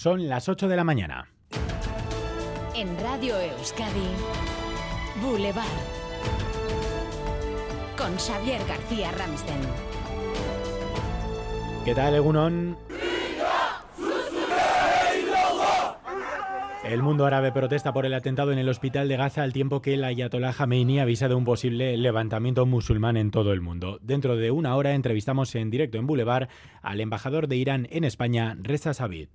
Son las 8 de la mañana. En Radio Euskadi, Boulevard. Con Xavier García Ramsten. ¿Qué tal, Egunon? El mundo árabe protesta por el atentado en el hospital de Gaza al tiempo que el Ayatollah Khamenei avisa de un posible levantamiento musulmán en todo el mundo. Dentro de una hora entrevistamos en directo en Boulevard al embajador de Irán en España, Reza Sabit.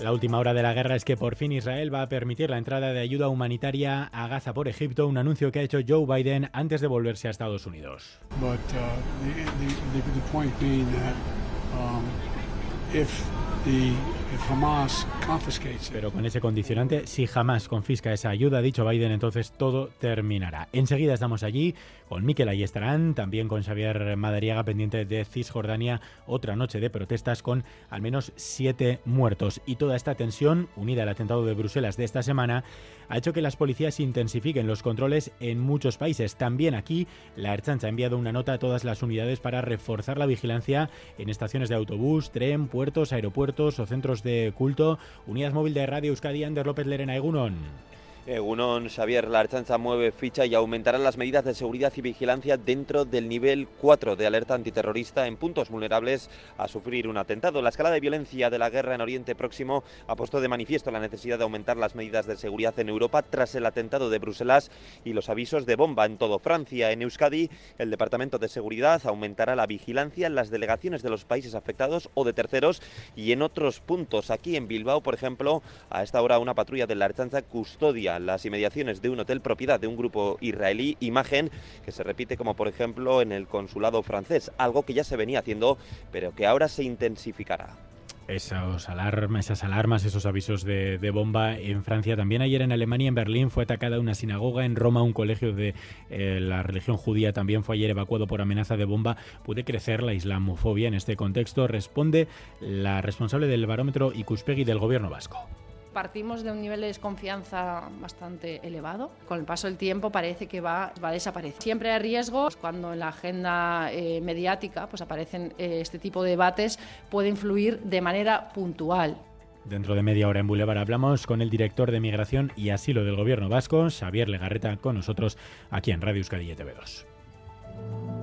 La última hora de la guerra es que por fin Israel va a permitir la entrada de ayuda humanitaria a Gaza por Egipto, un anuncio que ha hecho Joe Biden antes de volverse a Estados Unidos. Pero con ese condicionante, si jamás confisca esa ayuda, ha dicho Biden, entonces todo terminará. Enseguida estamos allí con Miquel Ayestarán, también con Xavier Madariaga, pendiente de Cisjordania, otra noche de protestas con al menos siete muertos. Y toda esta tensión, unida al atentado de Bruselas de esta semana, ha hecho que las policías intensifiquen los controles en muchos países. También aquí, la Erchancha ha enviado una nota a todas las unidades para reforzar la vigilancia en estaciones de autobús, tren, puertos, aeropuertos o centros de culto. Unidad móvil de Radio Euskadi, Ander López Lerena Egunon. Egunon, Xavier, la Archancha mueve ficha y aumentará las medidas de seguridad y vigilancia dentro del nivel 4 de alerta antiterrorista en puntos vulnerables a sufrir un atentado. La escala de violencia de la guerra en Oriente Próximo ha puesto de manifiesto la necesidad de aumentar las medidas de seguridad en Europa tras el atentado de Bruselas y los avisos de bomba en todo Francia. En Euskadi, el Departamento de Seguridad aumentará la vigilancia en las delegaciones de los países afectados o de terceros y en otros puntos. Aquí en Bilbao, por ejemplo, a esta hora una patrulla de la Archancha custodia las inmediaciones de un hotel propiedad de un grupo israelí, imagen que se repite como por ejemplo en el consulado francés, algo que ya se venía haciendo pero que ahora se intensificará. Esos alarmas, esas alarmas, esos avisos de, bomba en Francia. También ayer en Alemania, en Berlín, fue atacada una sinagoga. En Roma, un colegio de eh, la religión judía también fue ayer evacuado por amenaza de bomba. ¿Puede crecer la islamofobia en este contexto? Responde la responsable del barómetro Ikuspegi del gobierno vasco. Partimos de un nivel de desconfianza bastante elevado. Con el paso del tiempo parece que va, va a desaparecer. Siempre hay riesgos cuando en la agenda eh, mediática pues aparecen eh, este tipo de debates, puede influir de manera puntual. Dentro de media hora en Boulevard hablamos con el director de Migración y Asilo del Gobierno Vasco, Xavier Legarreta, con nosotros aquí en Radio Euskadi TV2.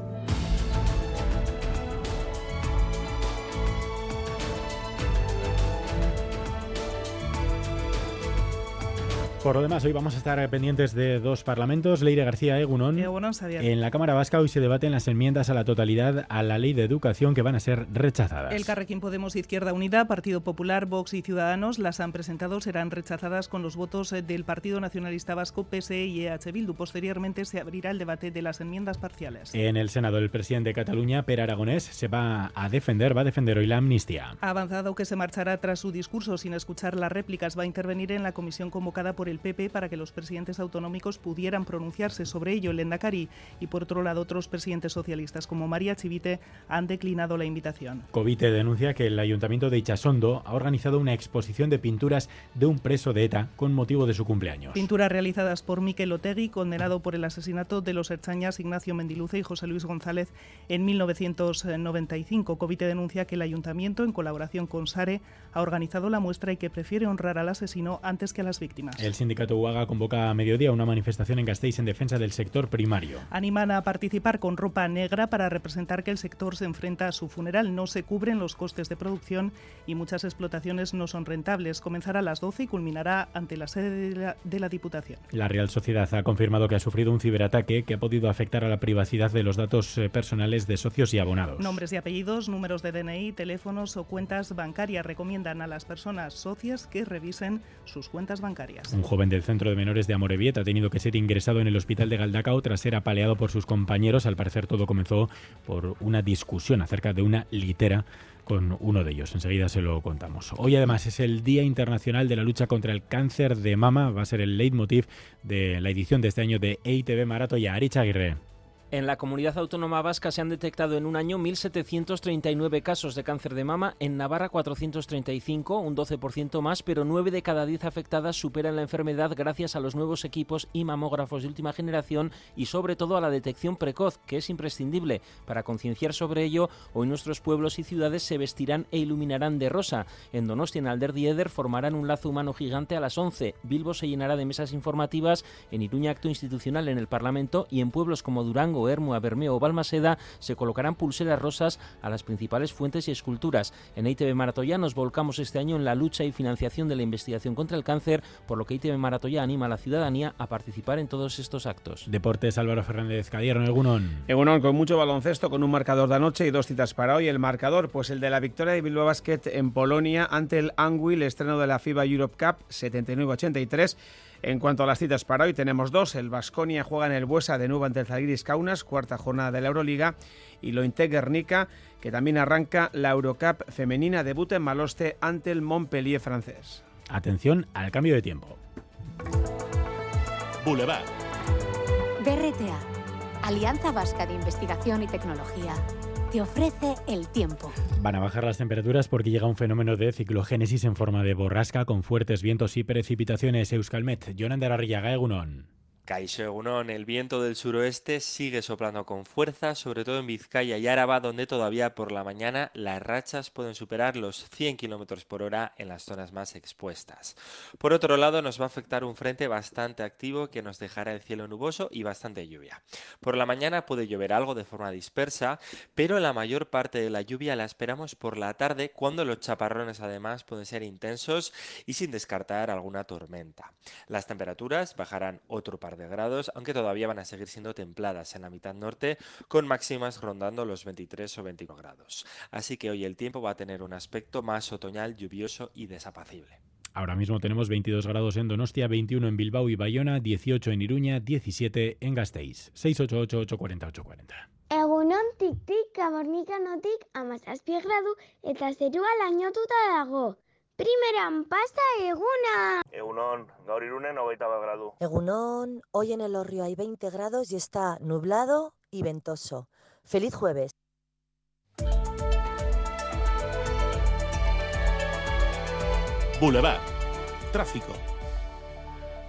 Por lo demás, hoy vamos a estar pendientes de dos parlamentos. Leire García Egunon. Egunon Xavier. En la Cámara Vasca hoy se debaten las enmiendas a la totalidad a la ley de educación que van a ser rechazadas. El Carrequín Podemos Izquierda Unida, Partido Popular, Vox y Ciudadanos las han presentado, serán rechazadas con los votos del Partido Nacionalista Vasco, PSE y EH Bildu. Posteriormente se abrirá el debate de las enmiendas parciales. En el Senado, el presidente de Cataluña, Per Aragonés, se va a defender, va a defender hoy la amnistía. Ha avanzado que se marchará tras su discurso sin escuchar las réplicas. Va a intervenir en la comisión convocada por el PP para que los presidentes autonómicos pudieran pronunciarse sobre ello. El Endacari y, por otro lado, otros presidentes socialistas como María Chivite han declinado la invitación. Covite denuncia que el ayuntamiento de Ichasondo ha organizado una exposición de pinturas de un preso de ETA con motivo de su cumpleaños. Pinturas realizadas por Miquel Otegui, condenado por el asesinato de los herchañas Ignacio Mendiluce y José Luis González en 1995. Covite denuncia que el ayuntamiento, en colaboración con SARE, ha organizado la muestra y que prefiere honrar al asesino antes que a las víctimas. El sindicato Uaga convoca a mediodía una manifestación en Gasteiz en defensa del sector primario. Animan a participar con ropa negra para representar que el sector se enfrenta a su funeral. No se cubren los costes de producción y muchas explotaciones no son rentables. Comenzará a las 12 y culminará ante la sede de la, de la Diputación. La Real Sociedad ha confirmado que ha sufrido un ciberataque que ha podido afectar a la privacidad de los datos eh, personales de socios y abonados. Nombres y apellidos, números de DNI, teléfonos o cuentas bancarias recomiendan a las personas socias que revisen sus cuentas bancarias. Un joven del centro de menores de Amorebieta ha tenido que ser ingresado en el hospital de Galdacao tras ser apaleado por sus compañeros. Al parecer todo comenzó por una discusión acerca de una litera con uno de ellos. Enseguida se lo contamos. Hoy además es el Día Internacional de la Lucha contra el Cáncer de Mama. Va a ser el leitmotiv de la edición de este año de EITB Marato y Aricha Aguirre. En la comunidad autónoma vasca se han detectado en un año 1.739 casos de cáncer de mama, en Navarra 435, un 12% más, pero 9 de cada 10 afectadas superan la enfermedad gracias a los nuevos equipos y mamógrafos de última generación y sobre todo a la detección precoz, que es imprescindible. Para concienciar sobre ello, hoy nuestros pueblos y ciudades se vestirán e iluminarán de rosa. En Donostia, en Alder Dieder, formarán un lazo humano gigante a las 11. Bilbo se llenará de mesas informativas, en Iruña acto institucional en el Parlamento y en pueblos como Durango, Hermua, Bermeo o Balmaseda se colocarán pulseras rosas a las principales fuentes y esculturas. En ITV Maratoya nos volcamos este año en la lucha y financiación de la investigación contra el cáncer, por lo que ITV Maratoya anima a la ciudadanía a participar en todos estos actos. Deportes Álvaro Fernández Cadierno, Egunon. Egunon con mucho baloncesto, con un marcador de anoche y dos citas para hoy. El marcador, pues el de la victoria de Bilbao Basket en Polonia ante el Anguil, estreno de la FIBA Europe Cup 79-83. En cuanto a las citas para hoy, tenemos dos. El Vasconia juega en el Buesa de nuevo ante el Zalgiris Kaunas, cuarta jornada de la Euroliga, y lo Guernica, que también arranca la Eurocup femenina, debuta en Maloste ante el Montpellier francés. Atención al cambio de tiempo. Boulevard. BRTA, Alianza Vasca de Investigación y Tecnología te ofrece el tiempo. Van a bajar las temperaturas porque llega un fenómeno de ciclogénesis en forma de borrasca con fuertes vientos y precipitaciones. Euskalmet, Jonan Arriaga, Egunon. Egunón, el viento del suroeste sigue soplando con fuerza, sobre todo en Vizcaya y Áraba, donde todavía por la mañana las rachas pueden superar los 100 km por hora en las zonas más expuestas. Por otro lado, nos va a afectar un frente bastante activo que nos dejará el cielo nuboso y bastante lluvia. Por la mañana puede llover algo de forma dispersa, pero la mayor parte de la lluvia la esperamos por la tarde, cuando los chaparrones además pueden ser intensos y sin descartar alguna tormenta. Las temperaturas bajarán otro par de grados, aunque todavía van a seguir siendo templadas en la mitad norte, con máximas rondando los 23 o 25 grados. Así que hoy el tiempo va a tener un aspecto más otoñal, lluvioso y desapacible. Ahora mismo tenemos 22 grados en Donostia, 21 en Bilbao y Bayona, 18 en Iruña, 17 en Gasteiz. 688-840-840. Egunon tik-tik, notik, amazazpie gradu eta zerua lainotuta dago. Primeran pasa eguna. Egunon, gaur irunen hogeita bat gradu. Egunon, hoy en el Orrio hay 20 grados y está nublado y ventoso. Feliz jueves. Boulevard. Tráfico.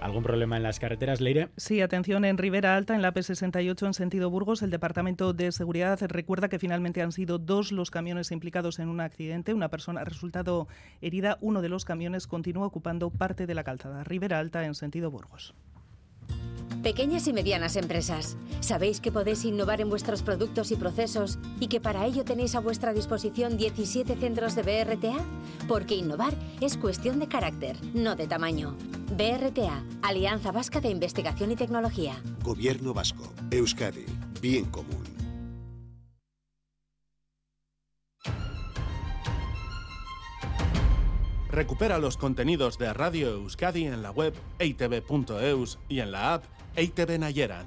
¿Algún problema en las carreteras, Leire? Sí, atención en Ribera Alta, en la P68 en sentido Burgos. El Departamento de Seguridad recuerda que finalmente han sido dos los camiones implicados en un accidente. Una persona ha resultado herida. Uno de los camiones continúa ocupando parte de la calzada. Ribera Alta en sentido Burgos. Pequeñas y medianas empresas, ¿sabéis que podéis innovar en vuestros productos y procesos y que para ello tenéis a vuestra disposición 17 centros de BRTA? Porque innovar es cuestión de carácter, no de tamaño. BRTA, Alianza Vasca de Investigación y Tecnología. Gobierno Vasco, Euskadi, Bien Común. Recupera los contenidos de Radio Euskadi en la web eitv.eus y en la app EITB Nayeran.